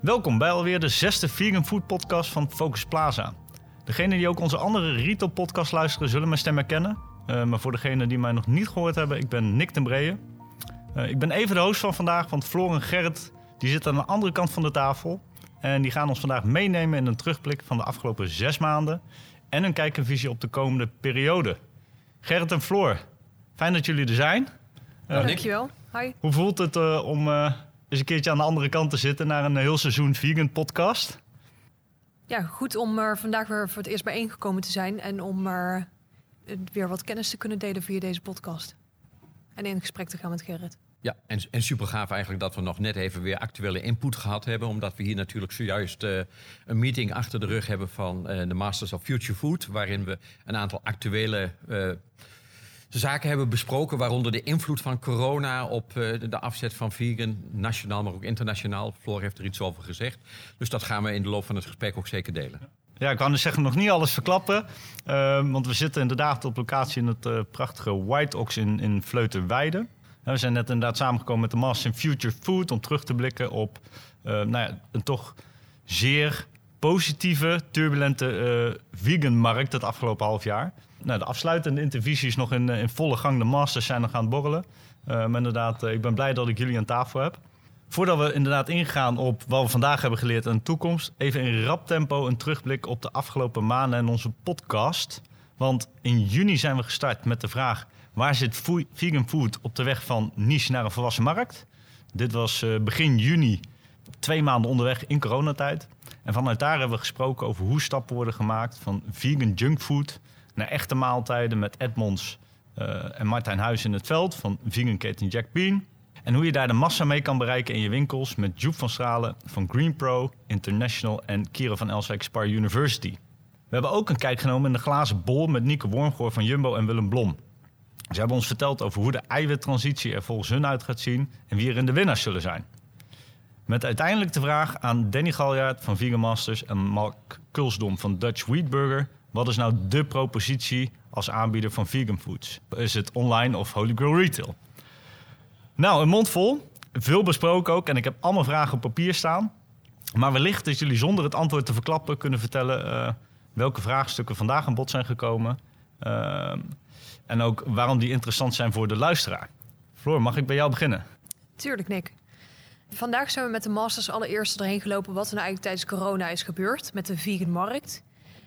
Welkom bij alweer de zesde Vegan Food Podcast van Focus Plaza. Degenen die ook onze andere retail podcast luisteren zullen mijn stem herkennen. Uh, maar voor degenen die mij nog niet gehoord hebben, ik ben Nick ten Breeën. Uh, ik ben even de host van vandaag, want Floor en Gerrit die zitten aan de andere kant van de tafel. En die gaan ons vandaag meenemen in een terugblik van de afgelopen zes maanden. En een kijk en visie op de komende periode. Gerrit en Floor, fijn dat jullie er zijn. Uh, Dankjewel. Hi. Hoe voelt het om eens een keertje aan de andere kant te zitten naar een heel seizoen vegan podcast. Ja, goed om er vandaag weer voor het eerst bijeengekomen te zijn en om er weer wat kennis te kunnen delen via deze podcast. En in gesprek te gaan met Gerrit. Ja, en, en super gaaf eigenlijk dat we nog net even weer actuele input gehad hebben. Omdat we hier natuurlijk zojuist uh, een meeting achter de rug hebben van uh, de Masters of Future Food. Waarin we een aantal actuele uh, zaken hebben besproken, waaronder de invloed van corona op uh, de afzet van vegan, nationaal, maar ook internationaal. Floor heeft er iets over gezegd. Dus dat gaan we in de loop van het gesprek ook zeker delen. Ja, ik kan dus zeggen nog niet alles verklappen. Uh, want we zitten inderdaad op locatie in het uh, prachtige White Ox in, in. We zijn net inderdaad samengekomen met de Masters in Future Food om terug te blikken op nou ja, een toch zeer positieve, turbulente vegan markt het afgelopen half jaar. Nou, de afsluitende intervisies nog in, eh, in volle gang. De masters zijn nog aan het borrelen. Uh, maar inderdaad, uh, ik ben blij dat ik jullie aan tafel heb. Voordat we inderdaad ingaan op wat we vandaag hebben geleerd en de toekomst, even in rap tempo een terugblik op de afgelopen maanden en onze podcast. Want in juni zijn we gestart met de vraag: waar zit vegan food op de weg van niche naar een volwassen markt? Dit was begin juni, twee maanden onderweg in coronatijd. En vanuit daar hebben we gesproken over hoe stappen worden gemaakt van vegan junkfood naar echte maaltijden met Edmonds uh, en Martijn Huis in het veld van vegan keten Jack Bean. En hoe je daar de massa mee kan bereiken in je winkels met Joep van Stralen van Green Pro International en Kira van Elswijk Spar University. We hebben ook een kijk genomen in de glazen bol met Nico Wormgoor van Jumbo en Willem Blom. Ze hebben ons verteld over hoe de eiwittransitie er volgens hun uit gaat zien en wie er in de winnaars zullen zijn. Met uiteindelijk de vraag aan Danny Galjaard van Vegan Masters en Mark Kulsdom van Dutch Wheat Burger wat is nou de propositie als aanbieder van vegan foods? Is het online of Holy Grail Retail? Nou, een mond vol. Veel besproken ook. En ik heb allemaal vragen op papier staan. Maar wellicht dat jullie zonder het antwoord te verklappen kunnen vertellen uh, welke vraagstukken vandaag aan bod zijn gekomen. Uh, en ook waarom die interessant zijn voor de luisteraar. Floor, mag ik bij jou beginnen? Tuurlijk, Nick. Vandaag zijn we met de Masters allereerst erheen gelopen wat er nou eigenlijk tijdens corona is gebeurd met de vegan markt.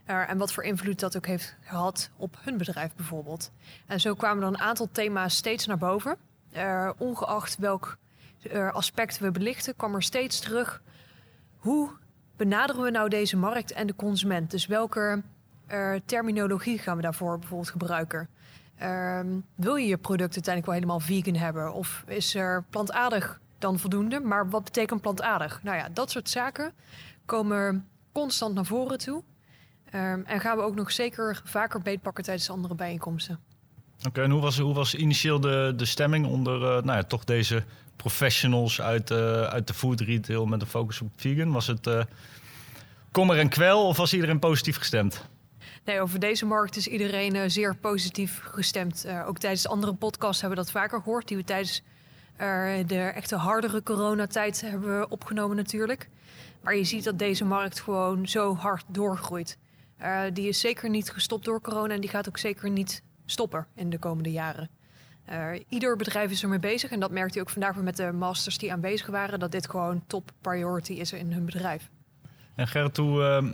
En wat voor invloed dat ook heeft gehad op hun bedrijf bijvoorbeeld. En zo kwamen er een aantal thema's steeds naar boven. Ongeacht welk aspect we belichten, kwam er steeds terug. Hoe benaderen we nou deze markt en de consument? Dus welke terminologie gaan we daarvoor bijvoorbeeld gebruiken? Ehm, wil je je product uiteindelijk wel helemaal vegan hebben? Of is er plantaardig dan voldoende? Maar wat betekent plantaardig? Nou ja, dat soort zaken komen constant naar voren toe. Um, en gaan we ook nog zeker vaker beetpakken tijdens andere bijeenkomsten. Oké, okay, en hoe was, hoe was initieel de, de stemming onder uh, nou ja, toch deze professionals uit, uh, uit de food retail met een focus op vegan? Was het uh, kommer en kwel of was iedereen positief gestemd? Nee, over deze markt is iedereen zeer positief gestemd. ook tijdens andere podcasts hebben we dat vaker gehoord, die we tijdens de echte hardere coronatijd hebben opgenomen natuurlijk. Maar je ziet dat deze markt gewoon zo hard doorgroeit. Uh, die is zeker niet gestopt door corona en die gaat ook zeker niet stoppen in de komende jaren. Uh, ieder bedrijf is ermee bezig en dat merkte je ook vandaag weer met de masters die aanwezig waren, dat dit gewoon top priority is in hun bedrijf. En Gerrit, hoe, uh,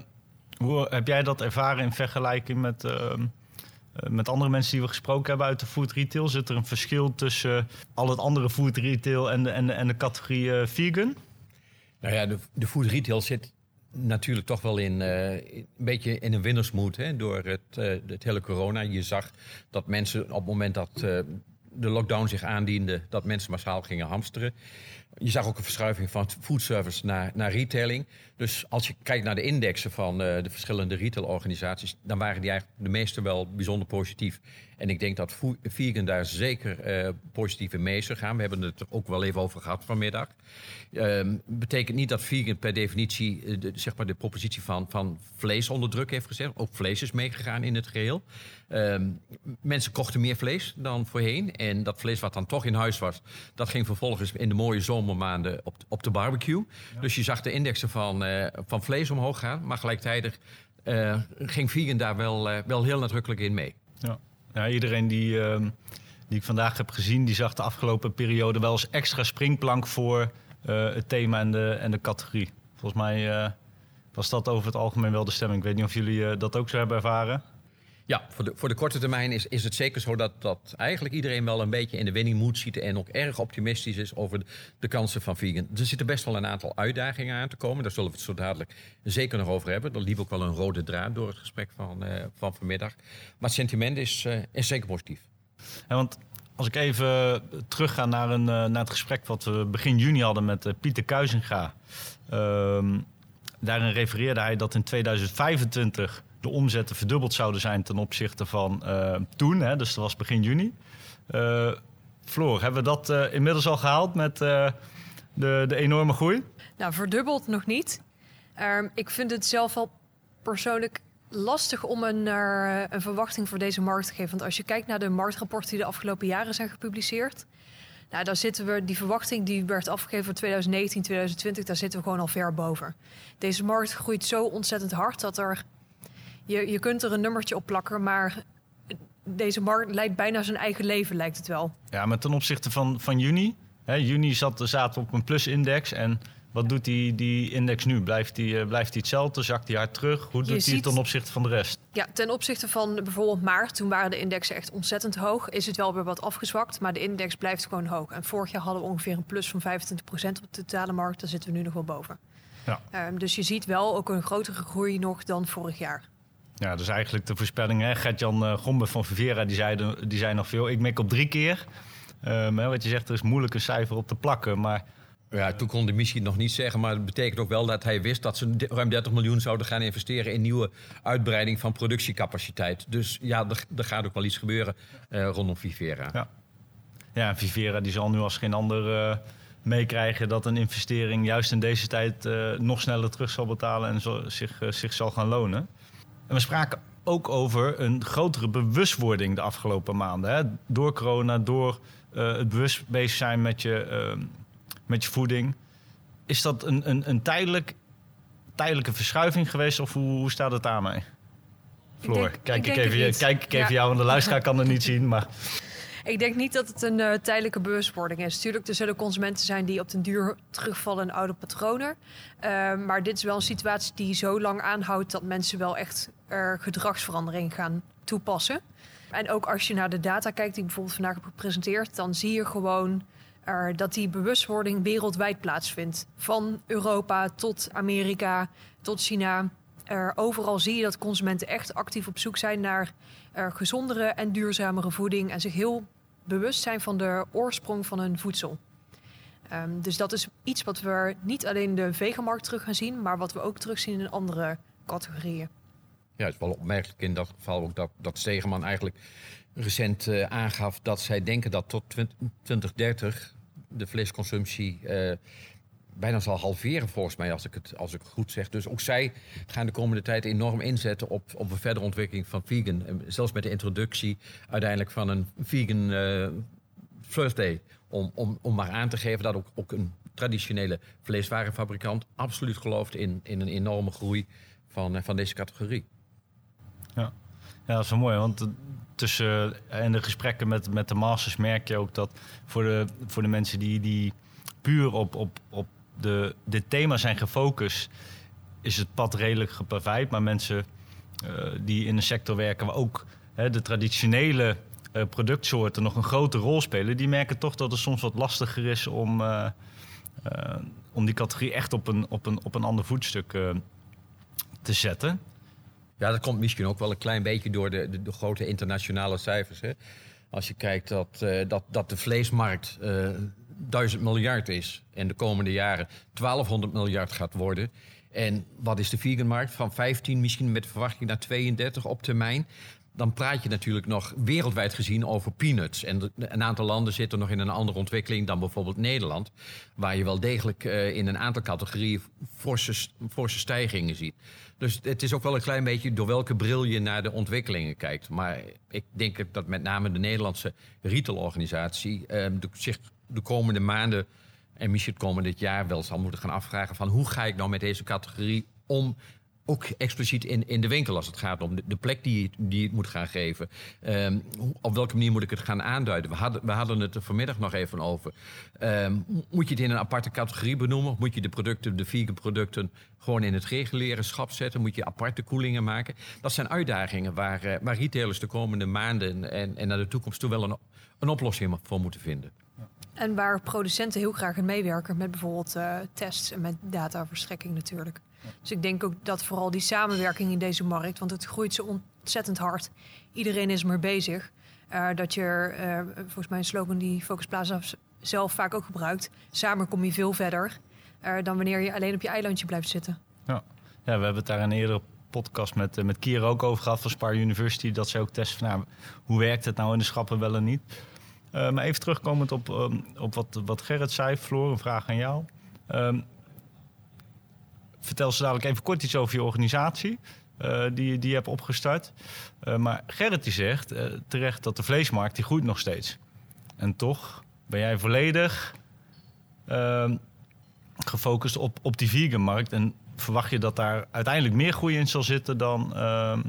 hoe heb jij dat ervaren in vergelijking met, ehm, met andere mensen die we gesproken hebben uit de food retail? Zit er een verschil tussen al het andere food retail en de, en de, en de categorie vegan? Nou ja, de, de food retail zit natuurlijk toch wel in uh, een beetje in een winnersmoed hè, door het, uh, het hele corona. Je zag dat mensen op het moment dat uh, de lockdown zich aandiende, dat mensen massaal gingen hamsteren. Je zag ook een verschuiving van foodservice naar, naar retailing. Dus als je kijkt naar de indexen van de verschillende retailorganisaties, dan waren die eigenlijk de meeste wel bijzonder positief. En ik denk dat vegan daar zeker eh, positief in mee is gegaan. We hebben het er ook wel even over gehad vanmiddag. Ehm betekent niet dat vegan per definitie eh, de, zeg maar de propositie van, van vlees onder druk heeft gezet. Ook vlees is meegegaan in het geheel. Ehm, mensen kochten meer vlees dan voorheen. En dat vlees wat dan toch in huis was, dat ging vervolgens in de mooie zomermaanden op, op de barbecue. Dus je zag de indexen van, eh, van vlees omhoog gaan. Maar gelijktijdig eh, ging vegan daar wel, eh, wel heel nadrukkelijk in mee. Ja. Ja, iedereen die, ehm, die ik vandaag heb gezien, die zag de afgelopen periode wel eens extra springplank voor het thema en de, en de categorie. Volgens mij was dat over het algemeen wel de stemming. Ik weet niet of jullie dat ook zo hebben ervaren. Ja, voor de, voor de korte termijn is, is het zeker zo dat, dat eigenlijk iedereen wel een beetje in de winning mood ziet en ook erg optimistisch is over de, kansen van vegan. Er zitten best wel een aantal uitdagingen aan te komen. Daar zullen we het zo dadelijk zeker nog over hebben. Er liep ook wel een rode draad door het gesprek van, eh, van vanmiddag. Maar het sentiment is, eh, is zeker positief. Ja, want als ik even terugga naar, een, eh, naar het gesprek wat we begin juni hadden met Pieter Kuizinga. Ehm, daarin refereerde hij dat in 2025 de omzetten verdubbeld zouden zijn ten opzichte van eh, toen. Hè, dus dat was begin juni. Eh Floor, hebben we dat eh, inmiddels al gehaald met de, de enorme groei? Nou, verdubbeld nog niet. Ehm, ik vind het zelf al persoonlijk lastig om een, een verwachting voor deze markt te geven. Want als je kijkt naar de marktrapporten die de afgelopen jaren zijn gepubliceerd... Nou, daar zitten we, die verwachting die werd afgegeven voor 2019, 2020, daar zitten we gewoon al ver boven. Deze markt groeit zo ontzettend hard dat er. Je, je kunt er een nummertje op plakken, maar deze markt leidt bijna zijn eigen leven, lijkt het wel. Ja, maar ten opzichte van, van juni. Hè, juni zat, zaten op een plusindex. En wat doet die, die index nu? Blijft die, eh, blijft die hetzelfde? Zakt die hard terug? Hoe doet die ziet- het ten opzichte van de rest? Ja, ten opzichte van bijvoorbeeld maart, toen waren de indexen echt ontzettend hoog, is het wel weer wat afgezwakt, maar de index blijft gewoon hoog. En vorig jaar hadden we ongeveer een plus van 25% op de totale markt, daar zitten we nu nog wel boven. Ja. Ehm, dus je ziet wel ook een grotere groei nog dan vorig jaar. Ja, dus eigenlijk de voorspelling. Gert-Jan eh, Gombe van Vivera, die zei, de- die zei nog veel. Ik mik op drie keer. Ehm, hè, wat je zegt, er is moeilijk een cijfer op te plakken. Maar Ja, toen kon hij misschien nog niet zeggen, maar het betekent ook wel dat hij wist dat ze de- ruim 30 miljoen zouden gaan investeren in nieuwe uitbreiding van productiecapaciteit. Dus ja, er, er gaat ook wel iets gebeuren eh, rondom Vivera. Ja. ja, Vivera die zal nu als geen ander eh, meekrijgen dat een investering juist in deze tijd nog sneller terug zal betalen en zo, zich, zich zal gaan lonen. En we spraken ook over een grotere bewustwording de afgelopen maanden. Hè? Door corona, door eh, het bewust bezig zijn met je, eh, met je voeding. Is dat een, een, een tijdelijk, tijdelijke verschuiving geweest of hoe, hoe staat het daarmee? Floor, denk- kijk, ik even, niet. kijk ik even Ja. jou, want de luisteraar kan het niet zien. Maar Ik denk niet dat het een eh, tijdelijke bewustwording is. Tuurlijk, er zullen consumenten zijn die op den duur terugvallen in oude patronen. Eh, maar dit is wel een situatie die zo lang aanhoudt dat mensen wel echt er gedragsverandering gaan toepassen. En ook als je naar de data kijkt die bijvoorbeeld vandaag heb gepresenteerd, dan zie je gewoon eh, dat die bewustwording wereldwijd plaatsvindt. Van Europa tot Amerika, tot China. Eh, overal zie je dat consumenten echt actief op zoek zijn naar eh, gezondere en duurzamere voeding en zich heel bewust zijn van de oorsprong van hun voedsel. Ehm, dus dat is iets wat we niet alleen de veganmarkt terug gaan zien, maar wat we ook terugzien in andere categorieën. Ja, het is wel opmerkelijk in dat geval ook dat, dat Stegeman eigenlijk recent eh, aangaf dat zij denken dat tot 20- 2030 de vleesconsumptie eh, bijna zal halveren, volgens mij, als ik, het, als ik goed zeg. Dus ook zij gaan de komende tijd enorm inzetten op, op een verdere ontwikkeling van vegan. En zelfs met de introductie uiteindelijk van een vegan eh First Day. Om, om, om maar aan te geven dat ook, ook een traditionele vleeswarenfabrikant absoluut gelooft in, in een enorme groei van, van deze categorie. Ja, ja dat is wel mooi. Want eh, tussen eh, in de gesprekken met, met de masters merk je ook dat voor de, voor de mensen die, die puur op, op, op de, dit thema zijn gefocust, is het pad redelijk geplaveid. Maar mensen eh, die in een sector werken waar ook hè, de traditionele eh, productsoorten nog een grote rol spelen, die merken toch dat het soms wat lastiger is om, eh, eh, om die categorie echt op een, op een, op een ander voetstuk eh, te zetten. Ja, dat komt misschien ook wel een klein beetje door de, de, grote internationale cijfers. Hè? Als je kijkt dat, eh, dat, dat de vleesmarkt eh 1000 miljard is en de komende jaren 1200 miljard gaat worden. En wat is de veganmarkt? Van 15 misschien met verwachting naar 32 op termijn. Dan praat je natuurlijk nog wereldwijd gezien over peanuts. En een aantal landen zitten nog in een andere ontwikkeling dan bijvoorbeeld Nederland. Waar je wel degelijk uh, in een aantal categorieën forse, forse stijgingen ziet. Dus het is ook wel een klein beetje door welke bril je naar de ontwikkelingen kijkt. Maar ik denk dat met name de Nederlandse retailorganisatie de, zich de komende maanden en misschien komen dit jaar wel zal moeten gaan afvragen van hoe ga ik nou met deze categorie om ook expliciet in, in de winkel als het gaat om de, de plek die die het moet gaan geven. Um, op welke manier moet ik het gaan aanduiden? We hadden, we hadden het er vanmiddag nog even over. Um, moet je het in een aparte categorie benoemen? Moet je de producten, de vegan producten, gewoon in het reguliere schap zetten? Moet je aparte koelingen maken? Dat zijn uitdagingen waar, uh, waar retailers de komende maanden en, en naar de toekomst toe wel een, een oplossing voor moeten vinden. En waar producenten heel graag in meewerken met bijvoorbeeld uh, tests en met dataverstrekking natuurlijk. Dus ik denk ook dat vooral die samenwerking in deze markt, want het groeit zo ontzettend hard. Iedereen is er bezig. Uh, dat je, uh, volgens mij een slogan die Focus Plaza zelf vaak ook gebruikt. Samen kom je veel verder uh, dan wanneer je alleen op je eilandje blijft zitten. Ja, ja we hebben het daar een eerdere podcast met, met Kier ook over gehad van Spar University. Dat ze ook testen van nou, hoe werkt het nou in de schappen wel en niet. maar even terugkomend op, um, op wat, wat Gerrit zei, Floor, een vraag aan jou. Um, vertel ze dadelijk even kort iets over je organisatie. Uh, die, die je hebt opgestart. Uh, maar Gerrit die zegt uh, terecht dat de vleesmarkt die groeit nog steeds. En toch ben jij volledig ehm, gefocust op, op die vegan markt. En verwacht je dat daar uiteindelijk meer groei in zal zitten dan, ehm,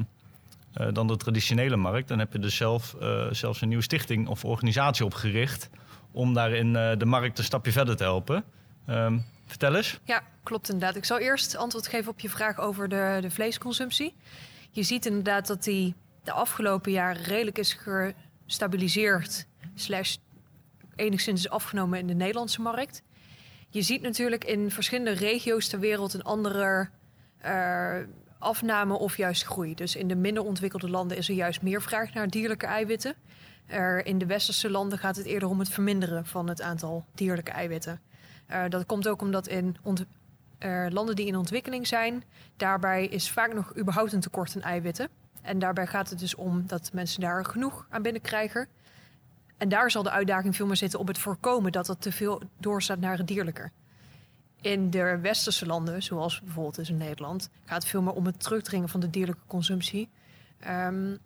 dan de traditionele markt. Dan heb je dus zelf zelfs een nieuwe stichting of organisatie opgericht om daarin de markt een stapje verder te helpen. Um, Vertel eens. Ja, klopt inderdaad. Ik zal eerst antwoord geven op je vraag over de, de vleesconsumptie. Je ziet inderdaad dat die de afgelopen jaren redelijk is gestabiliseerd, slash enigszins is afgenomen in de Nederlandse markt. Je ziet natuurlijk in verschillende regio's ter wereld een andere uh, afname of juist groei. Dus in de minder ontwikkelde landen is er juist meer vraag naar dierlijke eiwitten. In de westerse landen gaat het eerder om het verminderen van het aantal dierlijke eiwitten. Uh, dat komt ook omdat in uh, landen die in ontwikkeling zijn, daarbij is vaak nog überhaupt een tekort aan eiwitten. En daarbij gaat het dus om dat mensen daar genoeg aan binnenkrijgen. En daar zal de uitdaging veel meer zitten op het voorkomen dat het te veel doorstaat naar het dierlijke. In de westerse landen, zoals bijvoorbeeld dus in Nederland, gaat het veel meer om het terugdringen van de dierlijke consumptie. Um,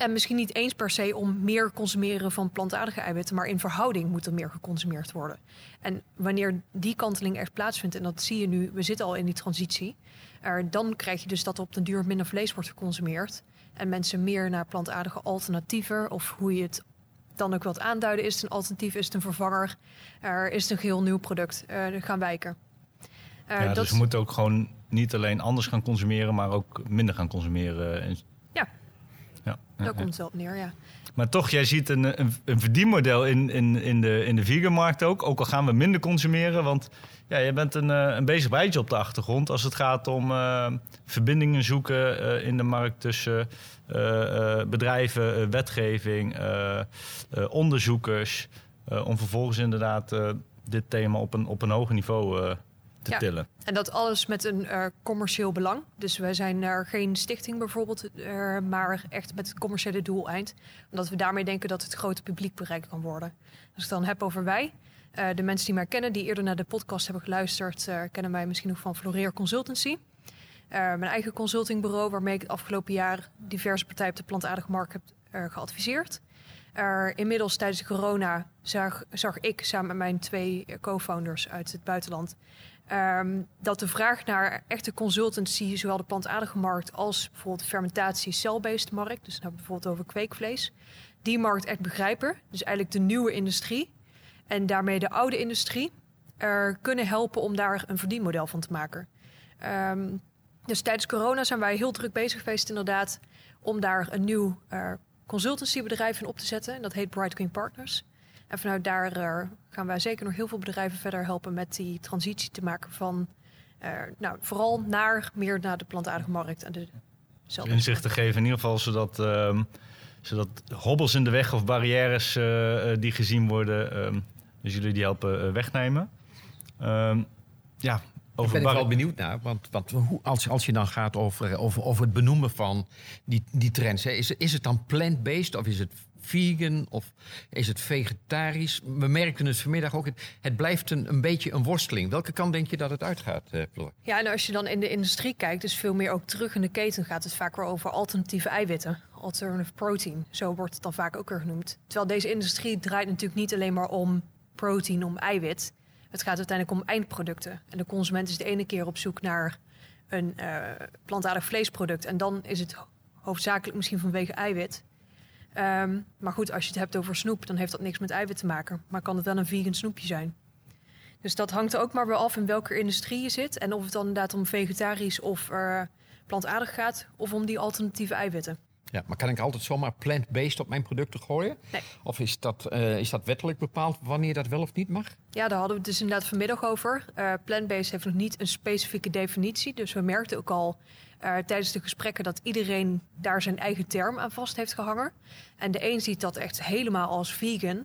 en misschien niet eens per se om meer consumeren van plantaardige eiwitten, maar in verhouding moet er meer geconsumeerd worden. En wanneer die kanteling echt plaatsvindt, en dat zie je nu, we zitten al in die transitie, er, dan krijg je dus dat er op den duur minder vlees wordt geconsumeerd. En mensen meer naar plantaardige alternatieven, of hoe je het dan ook wilt aanduiden, is het een alternatief, is het een vervanger, er is het een geheel nieuw product, gaan wijken. Ja, dat... Dus we moeten ook gewoon niet alleen anders gaan consumeren, maar ook minder gaan consumeren. Ja, ja, Daar komt het wel op neer, ja. Maar toch, jij ziet een, een, een verdienmodel in, in, in de, in de veganmarkt ook. Ook al gaan we minder consumeren. Want ja, je bent een, eh, een bezig bijtje op de achtergrond als het gaat om uh, verbindingen zoeken uh, in de markt tussen bedrijven, wetgeving, onderzoekers. om vervolgens inderdaad dit thema op een, op een hoger niveau te ja. tillen. En dat alles met een uh, commercieel belang. Dus wij zijn er geen stichting bijvoorbeeld, uh, maar echt met het commerciële doeleind. Omdat we daarmee denken dat het grote publiek bereikt kan worden. Als ik dan heb over wij, uh, de mensen die mij kennen, die eerder naar de podcast hebben geluisterd, kennen mij misschien nog van Floreer Consultancy. mijn eigen consultingbureau, waarmee ik het afgelopen jaar diverse partijen op de plantaardige markt heb geadviseerd. inmiddels tijdens de corona zag, zag ik samen met mijn twee co-founders uit het buitenland Um, dat de vraag naar echte consultancy, zowel de plantaardige markt als bijvoorbeeld de fermentatie cell-based markt, dus we bijvoorbeeld over kweekvlees, die markt echt begrijpen. Dus eigenlijk de nieuwe industrie en daarmee de oude industrie kunnen helpen om daar een verdienmodel van te maken. Um, dus tijdens corona zijn wij heel druk bezig geweest inderdaad om daar een nieuw uh, consultancybedrijf in op te zetten. En dat heet Bright Green Partners. En vanuit daar uh, gaan wij zeker nog heel veel bedrijven verder helpen met die transitie te maken van, uh, nou, vooral naar meer naar de plantaardige markt en de Inzicht te geven in ieder geval zodat, um, zodat hobbels in de weg of barrières uh, die gezien worden, um, dus jullie die helpen wegnemen. Um, ja, Over ben ik wel benieuwd naar. Want, want hoe, als, als je dan gaat over, over, over het benoemen van die, die trends. Hè, is, is het dan plant-based of is het vegan of is het vegetarisch? We merkten het vanmiddag ook. Het, blijft een, een beetje een worsteling. Welke kant denk je dat het uitgaat, uh, Floor? Ja, en als je dan in de industrie kijkt, dus veel meer ook terug in de keten, gaat het vaak over alternatieve eiwitten. Alternative protein, zo wordt het dan vaak ook weer genoemd. Terwijl deze industrie draait natuurlijk niet alleen maar om protein, om eiwit. Het gaat uiteindelijk om eindproducten. En de consument is de ene keer op zoek naar een uh, plantaardig vleesproduct. En dan is het hoofdzakelijk misschien vanwege eiwit. Um, maar goed, als je het hebt over snoep, dan heeft dat niks met eiwit te maken. Maar kan het wel een vegan snoepje zijn. Dus dat hangt er ook maar weer af in welke industrie je zit. En of het dan inderdaad om vegetarisch of uh, plantaardig gaat, of om die alternatieve eiwitten. Ja, maar kan ik altijd zomaar plant-based op mijn producten gooien? Nee. Of is dat, uh, is dat wettelijk bepaald wanneer dat wel of niet mag? Ja, daar hadden we het dus inderdaad vanmiddag over. Uh, plant-based heeft nog niet een specifieke definitie. Dus we merkten ook al uh, tijdens de gesprekken dat iedereen daar zijn eigen term aan vast heeft gehangen. En de een ziet dat echt helemaal als vegan.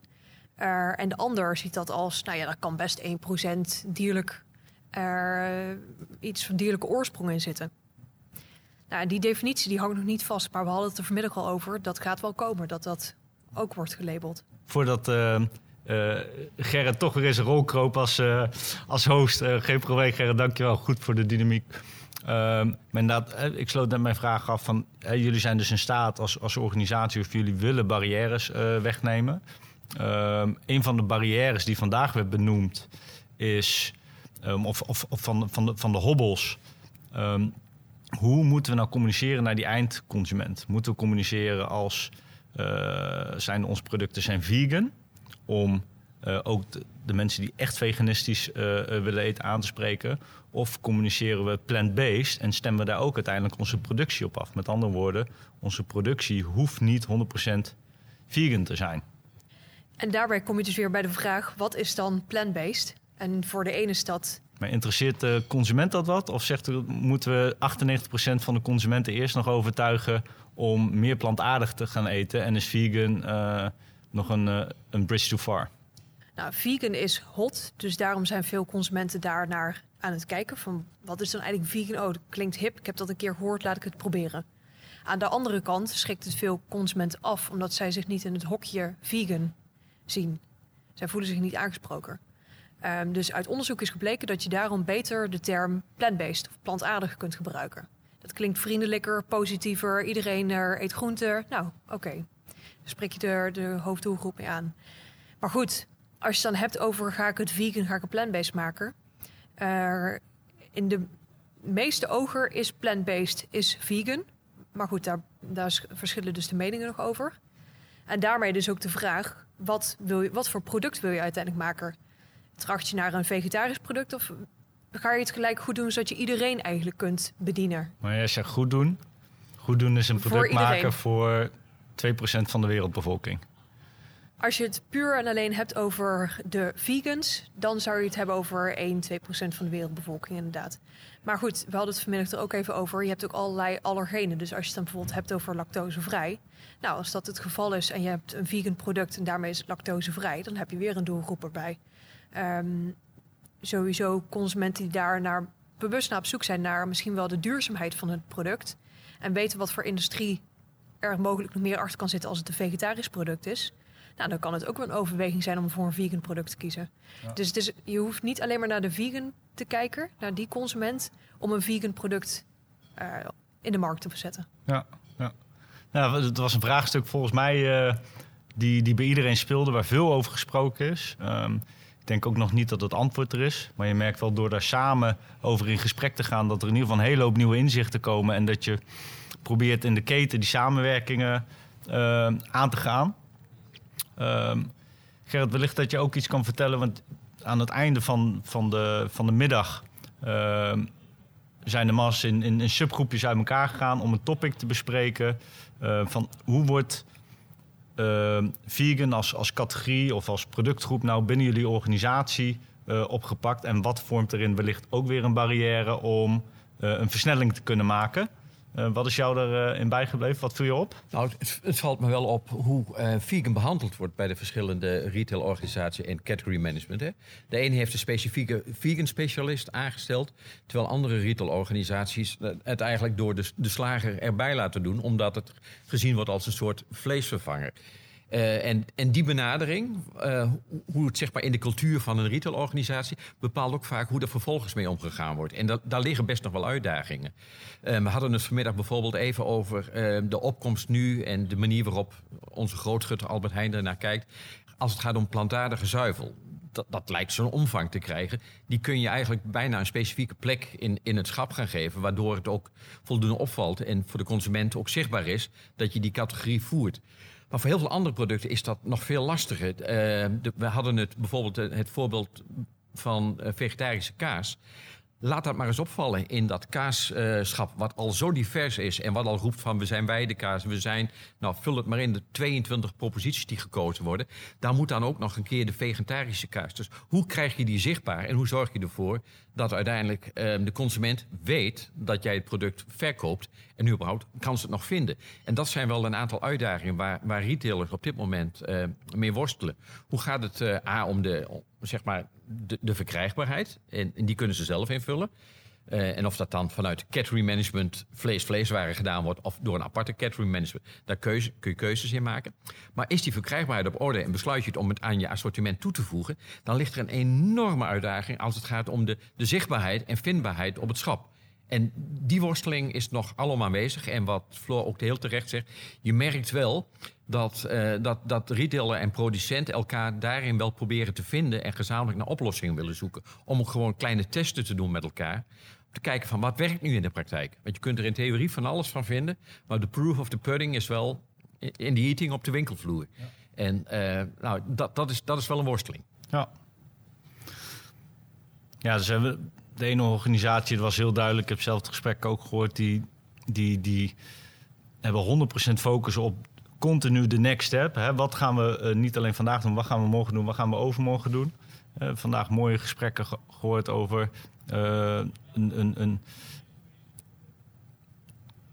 Uh, en de ander ziet dat als, nou ja, daar kan best 1% dierlijk, uh, iets van dierlijke oorsprong in zitten. Nou, die definitie die hangt nog niet vast, maar we hadden het er vanmiddag al over. Dat gaat wel komen, dat dat ook wordt gelabeld. Voordat uh, uh, Gerrit toch weer eens een rol kroop als, uh, als host. geen probleem, Gerrit, dankjewel. Goed voor de dynamiek. Inderdaad, ik sloot net mijn vraag af van... jullie zijn dus in staat als, als organisatie of jullie willen barrières wegnemen. Ehm, een van de barrières die vandaag werd benoemd is... Um, of, of, of van, van, de, van de hobbels hoe moeten we nou communiceren naar die eindconsument? Moeten we communiceren als zijn onze producten zijn vegan? Om uh, ook de, de, mensen die echt veganistisch uh, willen eten aan te spreken. Of communiceren we plant-based en stemmen we daar ook uiteindelijk onze productie op af? Met andere woorden, onze productie hoeft niet 100% vegan te zijn. En daarbij kom je dus weer bij de vraag: wat is dan plant-based? En voor de ene dat maar interesseert de consument dat wat? Of zegt u, moeten we 98% van de consumenten eerst nog overtuigen om meer plantaardig te gaan eten? En is vegan uh, nog een, een bridge too far? Nou, vegan is hot, dus daarom zijn veel consumenten daar naar aan het kijken. Van wat is dan eigenlijk vegan? Oh, dat klinkt hip. Ik heb dat een keer gehoord, laat ik het proberen. Aan de andere kant schrikt het veel consumenten af, omdat zij zich niet in het hokje vegan zien. Zij voelen zich niet aangesproken. Um, dus uit onderzoek is gebleken dat je daarom beter de term plant-based of plantaardig kunt gebruiken. Dat klinkt vriendelijker, positiever. Iedereen er eet groente. Nou, oké. Dan spreek je de, de hoofddoelgroep mee aan. Maar goed, als je het dan hebt over ga ik het vegan, ga ik het plant-based maken. Uh, in de meeste ogen is plant-based is vegan. Maar goed, daar, daar verschillen dus de meningen nog over. En daarmee dus ook de vraag: wat, wil je, wat voor product wil je uiteindelijk maken? Tracht je naar een vegetarisch product of ga je het gelijk goed doen zodat je iedereen eigenlijk kunt bedienen? Maar jij zegt goed doen. Goed doen is een product voor maken voor 2% van de wereldbevolking. Als je het puur en alleen hebt over de vegans, dan zou je het hebben over 1, 2% van de wereldbevolking inderdaad. Maar goed, we hadden het vanmiddag er ook even over. Je hebt ook allerlei allergenen. Dus als je het dan bijvoorbeeld hebt over lactosevrij. Nou, als dat het geval is en je hebt een vegan product en daarmee is het lactosevrij, dan heb je weer een doelgroep erbij. Um, sowieso consumenten die daar naar, bewust naar op zoek zijn naar misschien wel de duurzaamheid van het product. En weten wat voor industrie er mogelijk nog meer achter kan zitten als het een vegetarisch product is. Nou, dan kan het ook wel een overweging zijn om voor een vegan product te kiezen. Dus, dus je hoeft niet alleen maar naar de vegan te kijken, naar die consument, om een vegan product uh, in de markt te verzetten. Ja, ja. Nou, het was een vraagstuk volgens mij uh, die, die bij iedereen speelde, waar veel over gesproken is. Um, ik denk ook nog niet dat het antwoord er is. Maar je merkt wel door daar samen over in gesprek te gaan... dat er in ieder geval een hele hoop nieuwe inzichten komen... en dat je probeert in de keten die samenwerkingen uh, aan te gaan. Uh, Gerrit, wellicht dat je ook iets kan vertellen... want aan het einde van, van, de, van de middag... Uh, zijn de mas in, in, subgroepjes uit elkaar gegaan... om een topic te bespreken eh, van hoe wordt uh, vegan als, als categorie of als productgroep nou binnen jullie organisatie uh, opgepakt? En wat vormt erin wellicht ook weer een barrière om uh, een versnelling te kunnen maken? Uh, wat is jou erin uh, bijgebleven? Wat viel je op? Nou, het, valt me wel op hoe uh, vegan behandeld wordt bij de verschillende retailorganisaties en category management. Hè. De ene heeft een specifieke vegan specialist aangesteld, terwijl andere retailorganisaties het eigenlijk door de, de slager erbij laten doen, omdat het gezien wordt als een soort vleesvervanger. Uh, en, en, die benadering, uh, hoe het zeg maar in de cultuur van een retailorganisatie, bepaalt ook vaak hoe er vervolgens mee omgegaan wordt. En dat, daar liggen best nog wel uitdagingen. Uh, we hadden het vanmiddag bijvoorbeeld even over de opkomst nu en de manier waarop onze grootschutter Albert Heijn ernaar kijkt. Als het gaat om plantaardige zuivel. Dat, dat lijkt zo'n omvang te krijgen. Die kun je eigenlijk bijna een specifieke plek in, in het schap gaan geven. Waardoor het ook voldoende opvalt en voor de consument ook zichtbaar is dat je die categorie voert. Maar voor heel veel andere producten is dat nog veel lastiger. De, we hadden het bijvoorbeeld het voorbeeld van uh, vegetarische kaas. Laat dat maar eens opvallen in dat kaaschap, uh, wat al zo divers is en wat al roept van we zijn weidekaas, we zijn, nou vul het maar in, de 22 proposities die gekozen worden. Daar moet dan ook nog een keer de vegetarische kaas. Dus hoe krijg je die zichtbaar en hoe zorg je ervoor dat uiteindelijk uh, de consument weet dat jij het product verkoopt en überhaupt kan ze het nog vinden. En dat zijn wel een aantal uitdagingen waar, waar retailers op dit moment uh, mee worstelen. Hoe gaat het uh, A om de, zeg maar, de, de verkrijgbaarheid? En, die kunnen ze zelf invullen. Uh, en of dat dan vanuit category management vlees-vleeswaren gedaan wordt of door een aparte category management, daar kun je keuzes in maken. Maar is die verkrijgbaarheid op orde en besluit je het om het aan je assortiment toe te voegen, dan ligt er een enorme uitdaging als het gaat om de, de zichtbaarheid en vindbaarheid op het schap. En die worsteling is nog allemaal aanwezig. En wat Floor ook heel terecht zegt, je merkt wel dat, uh, dat, dat retailer en producent elkaar daarin wel proberen te vinden en gezamenlijk naar oplossingen willen zoeken. Om gewoon kleine testen te doen met elkaar. Om te kijken van wat werkt nu in de praktijk. Want je kunt er in theorie van alles van vinden. Maar de proof of the pudding is wel in de eating op de winkelvloer. Ja. En uh, nou, dat, dat, is, dat is wel een worsteling. Ja. Ja, dus hebben we de ene organisatie, dat was heel duidelijk, ik heb zelf het gesprek ook gehoord, die, die, die hebben 100% focus op continu de next step. Hè. Wat gaan we uh, niet alleen vandaag doen, wat gaan we morgen doen, wat gaan we overmorgen doen. Uh, vandaag mooie gesprekken ge gehoord over uh, een, een, een,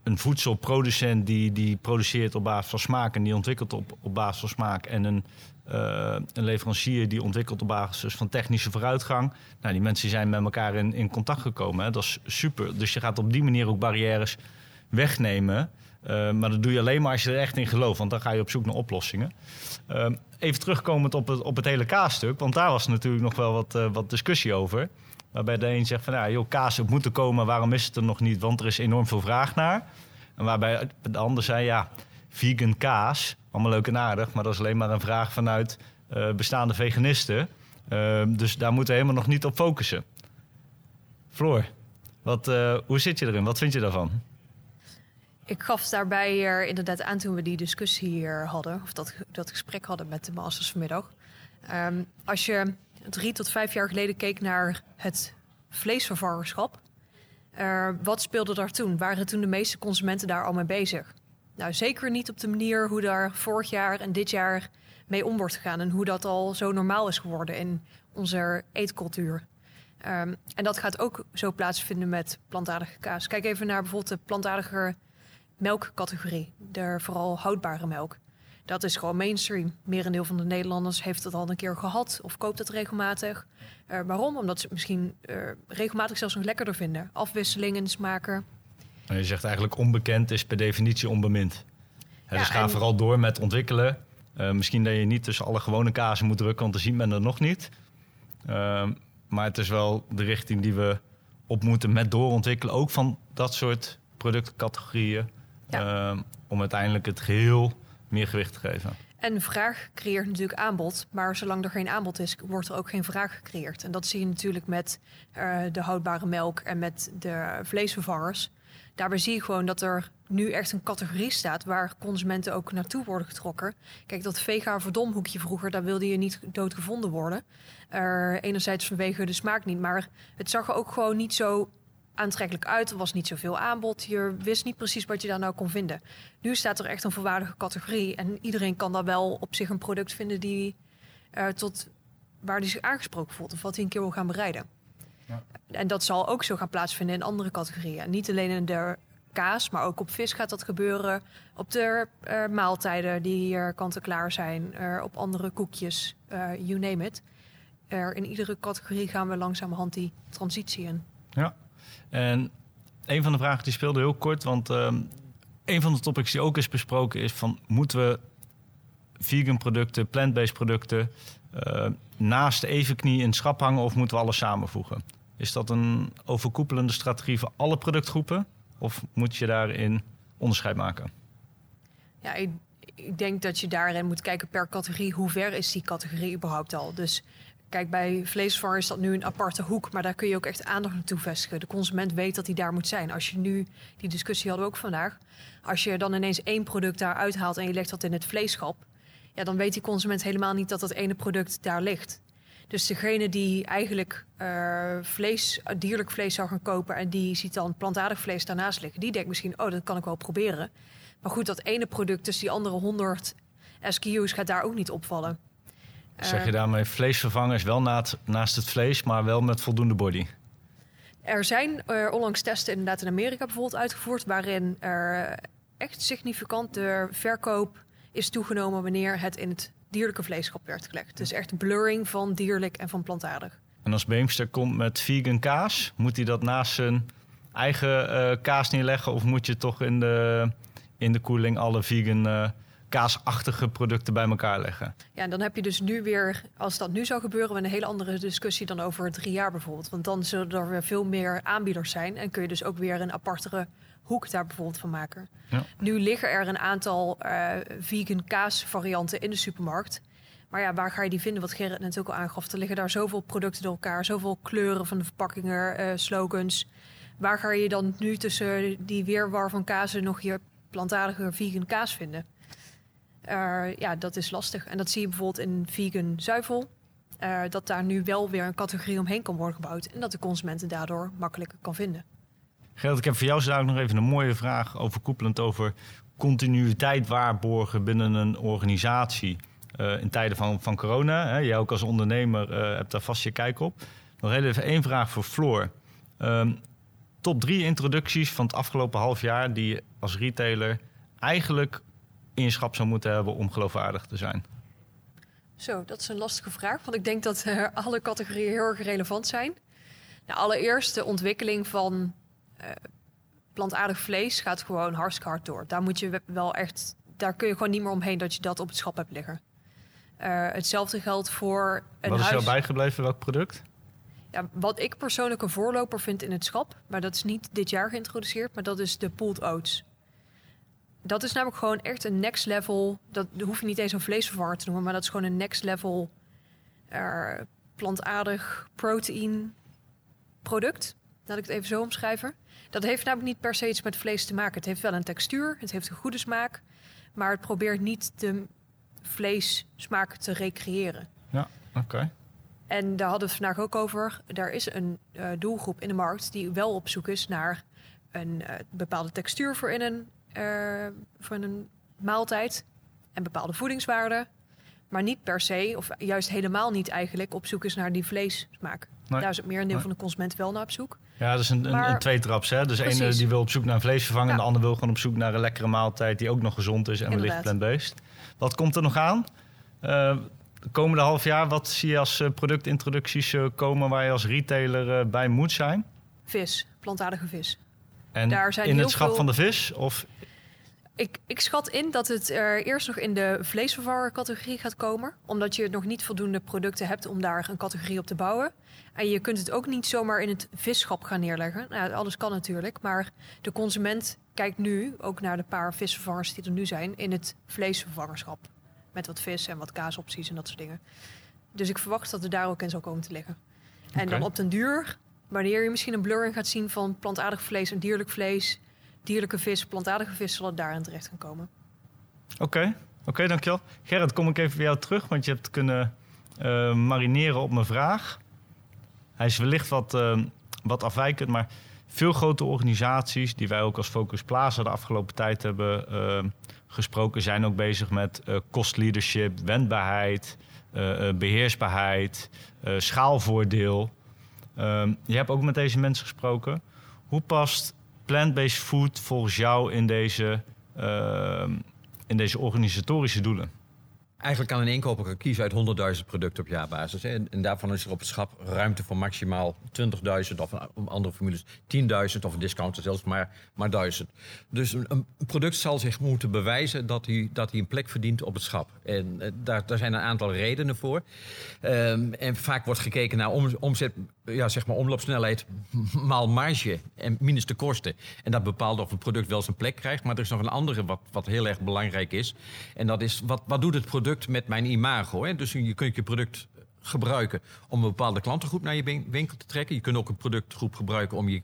een voedselproducent die, die produceert op basis van smaak en die ontwikkelt op, op basis van smaak. En een, uh, een leverancier die ontwikkelt op basis van technische vooruitgang. Nou, die mensen zijn met elkaar in, in contact gekomen. Hè. Dat is super. Dus je gaat op die manier ook barrières wegnemen. Uh, maar dat doe je alleen maar als je er echt in gelooft, want dan ga je op zoek naar oplossingen. Uh, even terugkomend op het, op het hele kaasstuk, want daar was natuurlijk nog wel wat, wat discussie over. Waarbij de een zegt van ja, joh, kaas moet er komen, waarom is het er nog niet? Want er is enorm veel vraag naar. En waarbij de ander zei ja, vegan kaas, allemaal leuk en aardig, maar dat is alleen maar een vraag vanuit uh, bestaande veganisten. Uh, dus daar moeten we helemaal nog niet op focussen. Floor, wat, uh, hoe zit je erin? Wat vind je daarvan? Ik gaf daarbij hier inderdaad aan toen we die discussie hier hadden, of dat, dat gesprek hadden met de masters vanmiddag. Um, als je drie tot vijf jaar geleden keek naar het vleesvervangerschap, uh, wat speelde daar toen? Waren toen de meeste consumenten daar al mee bezig? Nou, zeker niet op de manier hoe daar vorig jaar en dit jaar mee om wordt gegaan en hoe dat al zo normaal is geworden in onze eetcultuur. Um, en dat gaat ook zo plaatsvinden met plantaardige kaas. Kijk even naar bijvoorbeeld de plantaardige melkcategorie, de vooral houdbare melk. Dat is gewoon mainstream. Merendeel van de Nederlanders heeft het al een keer gehad of koopt het regelmatig. Uh, waarom? Omdat ze het misschien uh, regelmatig zelfs nog lekkerder vinden. Afwisselingen, smaken. Je zegt eigenlijk onbekend is per definitie onbemind. Dus ga en... vooral door met ontwikkelen. Uh, misschien dat je niet tussen alle gewone kazen moet drukken, want dan ziet men er nog niet. maar het is wel de richting die we op moeten met doorontwikkelen. Ook van dat soort productcategorieën. Ja. om uiteindelijk het geheel meer gewicht te geven. En vraag creëert natuurlijk aanbod, maar zolang er geen aanbod is, wordt er ook geen vraag gecreëerd. En dat zie je natuurlijk met uh, de houdbare melk en met de vleesvervangers. Daarbij zie je gewoon dat er nu echt een categorie staat waar consumenten ook naartoe worden getrokken. Kijk, dat vega verdomhoekje vroeger, daar wilde je niet doodgevonden worden. Enerzijds vanwege de smaak niet, maar het zag er ook gewoon niet zo aantrekkelijk uit. Er was niet zoveel aanbod. Je wist niet precies wat je daar nou kon vinden. Nu staat er echt een volwaardige categorie. En iedereen kan daar wel op zich een product vinden die uh, tot waar hij zich aangesproken voelt. Of wat hij een keer wil gaan bereiden. Ja. En dat zal ook zo gaan plaatsvinden in andere categorieën. Niet alleen in de kaas, maar ook op vis gaat dat gebeuren. Op de eh, maaltijden die hier kant-en-klaar zijn. eh, op andere koekjes, eh, you name it. In iedere categorie gaan we langzamerhand die transitie in. Ja. En een van de vragen die speelde heel kort, want ehm, een van de topics die ook is besproken is van moeten we vegan producten, plant-based producten eh, naast de evenknie in het schap hangen of moeten we alles samenvoegen? Is dat een overkoepelende strategie voor alle productgroepen of moet je daarin onderscheid maken? Ja, ik, ik denk dat je daarin moet kijken per categorie. Hoe ver is die categorie überhaupt al? Dus kijk, bij vleesvervanger is dat nu een aparte hoek. Maar daar kun je ook echt aandacht naartoe vestigen. De consument weet dat hij daar moet zijn. Als je nu, die discussie hadden we ook vandaag. Als je dan ineens één product daar uithaalt en je legt dat in het vleeschap. Ja, dan weet die consument helemaal niet dat dat ene product daar ligt. Dus degene die eigenlijk eh, vlees, dierlijk vlees zou gaan kopen... en die ziet dan plantaardig vlees daarnaast liggen... die denkt misschien, oh, dat kan ik wel proberen. Maar goed, dat ene product tussen die andere 100 SKU's gaat daar ook niet opvallen. Zeg je Eh, daarmee vleesvervangers wel naast, naast het vlees, maar wel met voldoende body? Er zijn eh, onlangs testen inderdaad in Amerika bijvoorbeeld uitgevoerd... waarin er echt significant de verkoop is toegenomen... wanneer het in het dierlijke vleeschap werd gelegd. Dus echt blurring van dierlijk en van plantaardig. En als Beemster komt met vegan kaas, moet hij dat naast zijn eigen eh, kaas neerleggen? Of moet je toch in de, in de koeling alle vegan eh, kaasachtige producten bij elkaar leggen? Ja, en dan heb je dus nu weer, als dat nu zou gebeuren, een hele andere discussie dan over drie jaar bijvoorbeeld. Want dan zullen er weer veel meer aanbieders zijn en kun je dus ook weer een apartere hoek daar bijvoorbeeld van maken. Ja. Nu liggen er een aantal eh, vegan kaasvarianten in de supermarkt. Maar ja, waar ga je die vinden? Wat Gerrit net ook al aangaf. Er liggen daar zoveel producten door elkaar, zoveel kleuren van de verpakkingen, eh, slogans. Waar ga je dan nu tussen die weerwar van kazen nog je plantaardige vegan kaas vinden? Ja, dat is lastig. En dat zie je bijvoorbeeld in vegan zuivel. eh, dat daar nu wel weer een categorie omheen kan worden gebouwd. En dat de consument het daardoor makkelijker kan vinden. Gerrit, ik heb voor jou zo dadelijk nog even een mooie vraag overkoepelend over continuïteit waarborgen binnen een organisatie eh, in tijden van, van corona. Hè. Jij ook als ondernemer eh, hebt daar vast je kijk op. Nog even één vraag voor Floor. Ehm, top drie introducties van het afgelopen half jaar die je als retailer eigenlijk in je schap zou moeten hebben om geloofwaardig te zijn. Zo, dat is een lastige vraag. Want ik denk dat eh, alle categorieën heel erg relevant zijn. Nou, allereerst de ontwikkeling van eh, plantaardig vlees gaat gewoon hartstikke hard door. Daar moet je we- wel echt, daar kun je gewoon niet meer omheen dat je dat op het schap hebt liggen. Eh, hetzelfde geldt voor een Wat is huis. jou bijgebleven? Welk product? Ja, wat ik persoonlijk een voorloper vind in het schap, maar dat is niet dit jaar geïntroduceerd, maar dat is de pulled oats. Dat is namelijk gewoon echt een next level. Dat hoef je niet eens een vleesvervanger te noemen, maar dat is gewoon een next level eh, plantaardig protein product. Laat ik het even zo omschrijven. Dat heeft namelijk niet per se iets met vlees te maken. Het heeft wel een textuur, het heeft een goede smaak, maar het probeert niet de vleessmaak te recreëren. Ja, oké. En daar hadden we het vandaag ook over. Er is een eh, doelgroep in de markt die wel op zoek is naar een eh, bepaalde textuur voor in een, eh, voor een maaltijd en bepaalde voedingswaarden. Maar niet per se, of juist helemaal niet eigenlijk, op zoek is naar die vleessmaak. Nee. Daar is het merendeel Nee. van de consument wel naar op zoek. Ja, dat is een, een, Maar- een tweetraps. Hè? Dus Precies. die wil op zoek naar een vleesvervanger... en de ander wil gewoon op zoek naar een lekkere maaltijd... die ook nog gezond is en wellicht plant-based. Wat komt er nog aan? Eh, de komende half jaar, wat zie je als eh, productintroducties komen... waar je als retailer bij moet zijn? Vis, plantaardige vis. En Daar zijn in heel het schap veel- van de vis? Of Ik, ik schat in dat het er eerst nog in de vleesvervangercategorie gaat komen. Omdat je nog niet voldoende producten hebt om daar een categorie op te bouwen. En je kunt het ook niet zomaar in het visschap gaan neerleggen. Nou, alles kan natuurlijk. Maar de consument kijkt nu ook naar de paar visvervangers die er nu zijn in het vleesvervangerschap. Met wat vis en wat kaasopties en dat soort dingen. Dus ik verwacht dat het daar ook in zal komen te liggen. En dan op den duur, wanneer je misschien een blurring gaat zien van plantaardig vlees en dierlijk vlees, dierlijke vis, plantaardige vis, zal het daarin terecht gaan komen. Oké, dankjewel. Gerrit, kom ik even bij jou terug, want je hebt kunnen eh, marineren op mijn vraag. Hij is wellicht wat, eh, wat afwijkend, maar veel grote organisaties die wij ook als Focus Plaza de afgelopen tijd hebben eh, gesproken, zijn ook bezig met eh cost leadership, wendbaarheid, eh, eh, beheersbaarheid, eh, schaalvoordeel. Ehm, je hebt ook met deze mensen gesproken. Hoe past plant-based food volgens jou in deze, uh, in deze organisatorische doelen? Eigenlijk kan een inkoper kiezen uit 100.000 producten op jaarbasis. En, en, daarvan is er op het schap ruimte voor maximaal 20.000 of een andere formules 10.000 of een discounter zelfs maar, maar 1000. Dus een, product zal zich moeten bewijzen dat hij, dat hij een plek verdient op het schap. En uh, daar, daar zijn een aantal redenen voor. Um, en vaak wordt gekeken naar om, omzet, ja, zeg maar omloopsnelheid maal marge en minus de kosten. En dat bepaalt of een product wel zijn plek krijgt. Maar er is nog een andere wat, wat heel erg belangrijk is. En dat is, wat, wat doet het product met mijn imago. Hè? Dus je kunt je product gebruiken om een bepaalde klantengroep naar je winkel te trekken. Je kunt ook een productgroep gebruiken om je,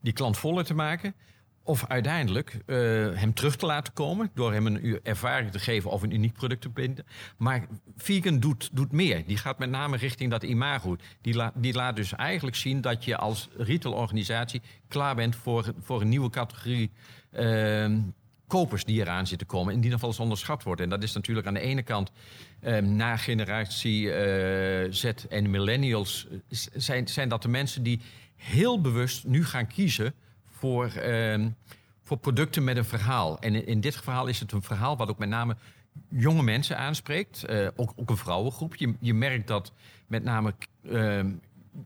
die klant voller te maken. Of uiteindelijk uh, hem terug te laten komen door hem een ervaring te geven of een uniek product te binden. Maar vegan doet, doet meer. Die gaat met name richting dat imago. Die, die laat dus eigenlijk zien dat je als retailorganisatie klaar bent voor, voor een nieuwe categorie uh, kopers die eraan zitten komen en die nog wel eens onderschat worden. En dat is natuurlijk aan de ene kant eh, na generatie eh, Z en millennials zijn, zijn dat de mensen die heel bewust nu gaan kiezen voor, eh, voor producten met een verhaal. En in, dit verhaal is het een verhaal wat ook met name jonge mensen aanspreekt. Eh, ook, ook een vrouwengroep. Je, je merkt dat met name ehm,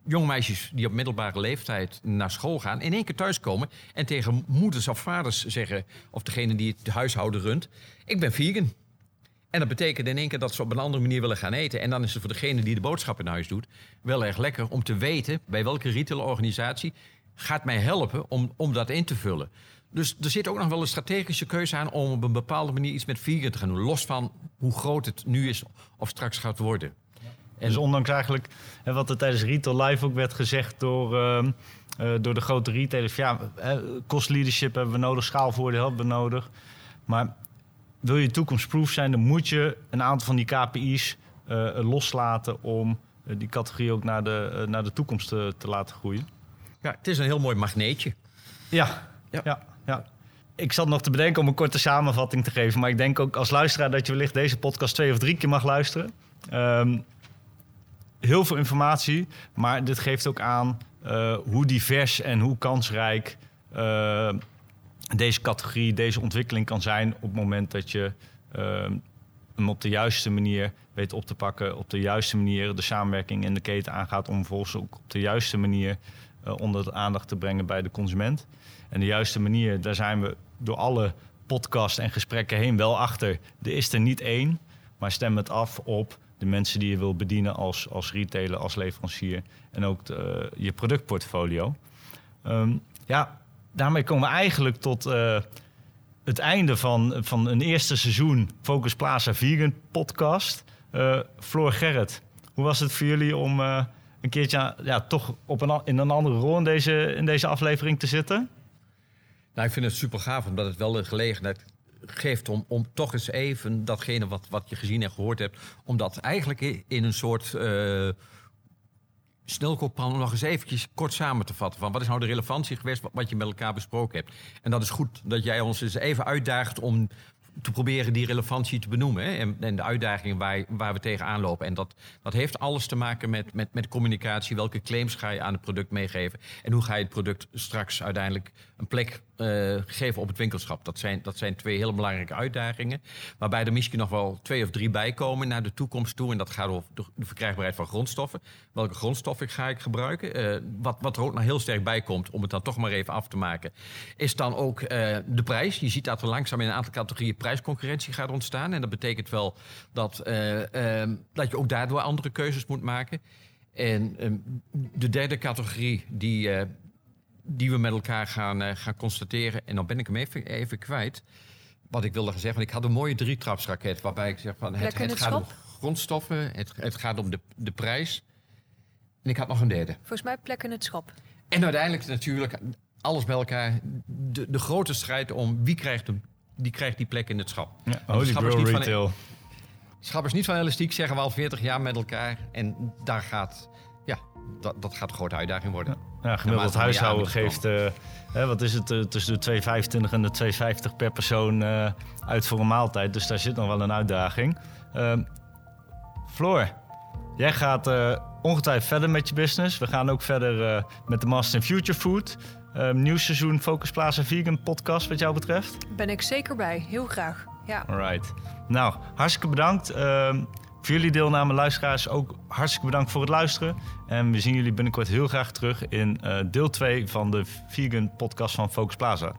jong meisjes die op middelbare leeftijd naar school gaan, in één keer thuiskomen en tegen moeders of vaders zeggen, of degene die het huishouden runt, ik ben vegan. En dat betekent in één keer dat ze op een andere manier willen gaan eten. En dan is het voor degene die de boodschap in huis doet wel erg lekker om te weten bij welke retailorganisatie gaat mij helpen om, om dat in te vullen. Dus er zit ook nog wel een strategische keuze aan om op een bepaalde manier iets met vegan te gaan doen. Los van hoe groot het nu is of straks gaat worden. En dus ondanks eigenlijk hè, wat er tijdens Retail Live ook werd gezegd door, uh, uh, door de grote retailers. Ja, cost leadership hebben we nodig, schaalvoordeel hebben we nodig. Maar wil je toekomstproof zijn, dan moet je een aantal van die KPI's uh, loslaten om die categorie ook naar de, naar de toekomst te, laten groeien. Ja, het is een heel mooi magneetje. Ja, ja, ja. ja. Ik zat nog te bedenken om een korte samenvatting te geven. Maar ik denk ook als luisteraar dat je wellicht deze podcast twee of drie keer mag luisteren. Um, heel veel informatie, maar dit geeft ook aan uh, hoe divers en hoe kansrijk uh, deze categorie, deze ontwikkeling kan zijn op het moment dat je uh, hem op de juiste manier weet op te pakken, op de juiste manier de samenwerking in de keten aangaat om vervolgens ook op de juiste manier onder de aandacht te brengen bij de consument. En de juiste manier, daar zijn we door alle podcasts en gesprekken heen wel achter. Er is er niet één, maar stem het af op de mensen die je wil bedienen als, als retailer, als leverancier en ook de, je productportfolio. Um, ja, daarmee komen we eigenlijk tot uh, het einde van, van een eerste seizoen Focus Plaza Vegan podcast. Floor Gerrit, hoe was het voor jullie om een keertje ja, toch op een, in een andere rol in deze, in deze aflevering te zitten? Nou, ik vind het super gaaf, omdat het wel de gelegenheid geeft om, om toch eens even datgene wat, wat je gezien en gehoord hebt, om dat eigenlijk in een soort uh, nog eens eventjes kort samen te vatten. Van wat is nou de relevantie geweest wat je met elkaar besproken hebt? En dat is goed dat jij ons eens even uitdaagt om te proberen die relevantie te benoemen. En, en, de uitdagingen waar, waar we tegenaan lopen. En dat, dat heeft alles te maken met, met, met communicatie. Welke claims ga je aan het product meegeven? En hoe ga je het product straks uiteindelijk een plek uh, geven op het winkelschap? Dat zijn, dat zijn twee hele belangrijke uitdagingen. Waarbij er misschien nog wel twee of drie bij komen naar de toekomst toe. En dat gaat over de, verkrijgbaarheid van grondstoffen. Welke grondstoffen ga ik gebruiken? Uh, wat, wat er ook nog heel sterk bij komt, om het dan toch maar even af te maken, is dan ook uh, de prijs. Je ziet dat er langzaam in een aantal categorieën prijsconcurrentie gaat ontstaan. En dat betekent wel dat, dat je ook daardoor andere keuzes moet maken. En um, de derde categorie die, die we met elkaar gaan, uh, gaan constateren... en dan ben ik hem even, even kwijt, wat ik wilde zeggen. Want ik had een mooie drietrapsraket waarbij ik zeg van... Het, het, gaat om grondstoffen, het, het gaat om de, de prijs. En ik had nog een derde. Volgens mij plek in het schap. En uiteindelijk natuurlijk alles bij elkaar. De, de grote strijd om wie krijgt, hem, die, krijgt die plek in het schap. Ja, holy grail retail. Van, Schappers niet van elastiek, zeggen we al 40 jaar met elkaar. En daar gaat, dat, dat gaat een grote uitdaging worden. Ja, ja gemiddeld huishouden geeft, uh, hè, wat is het, uh, tussen de 2,25 en de 2,50 per persoon uh, uit voor een maaltijd. Dus daar zit nog wel een uitdaging. Floor, jij gaat ongetwijfeld verder met je business. We gaan ook verder uh, met de Master in Future Food. Um, nieuw seizoen Focus Plaza Vegan podcast wat jou betreft. Ben ik zeker bij. Heel graag. Ja. Alright. Nou, hartstikke bedankt. Voor jullie deelname, luisteraars, ook hartstikke bedankt voor het luisteren. En we zien jullie binnenkort heel graag terug in uh, deel 2 van de Vegan podcast van Focus Plaza.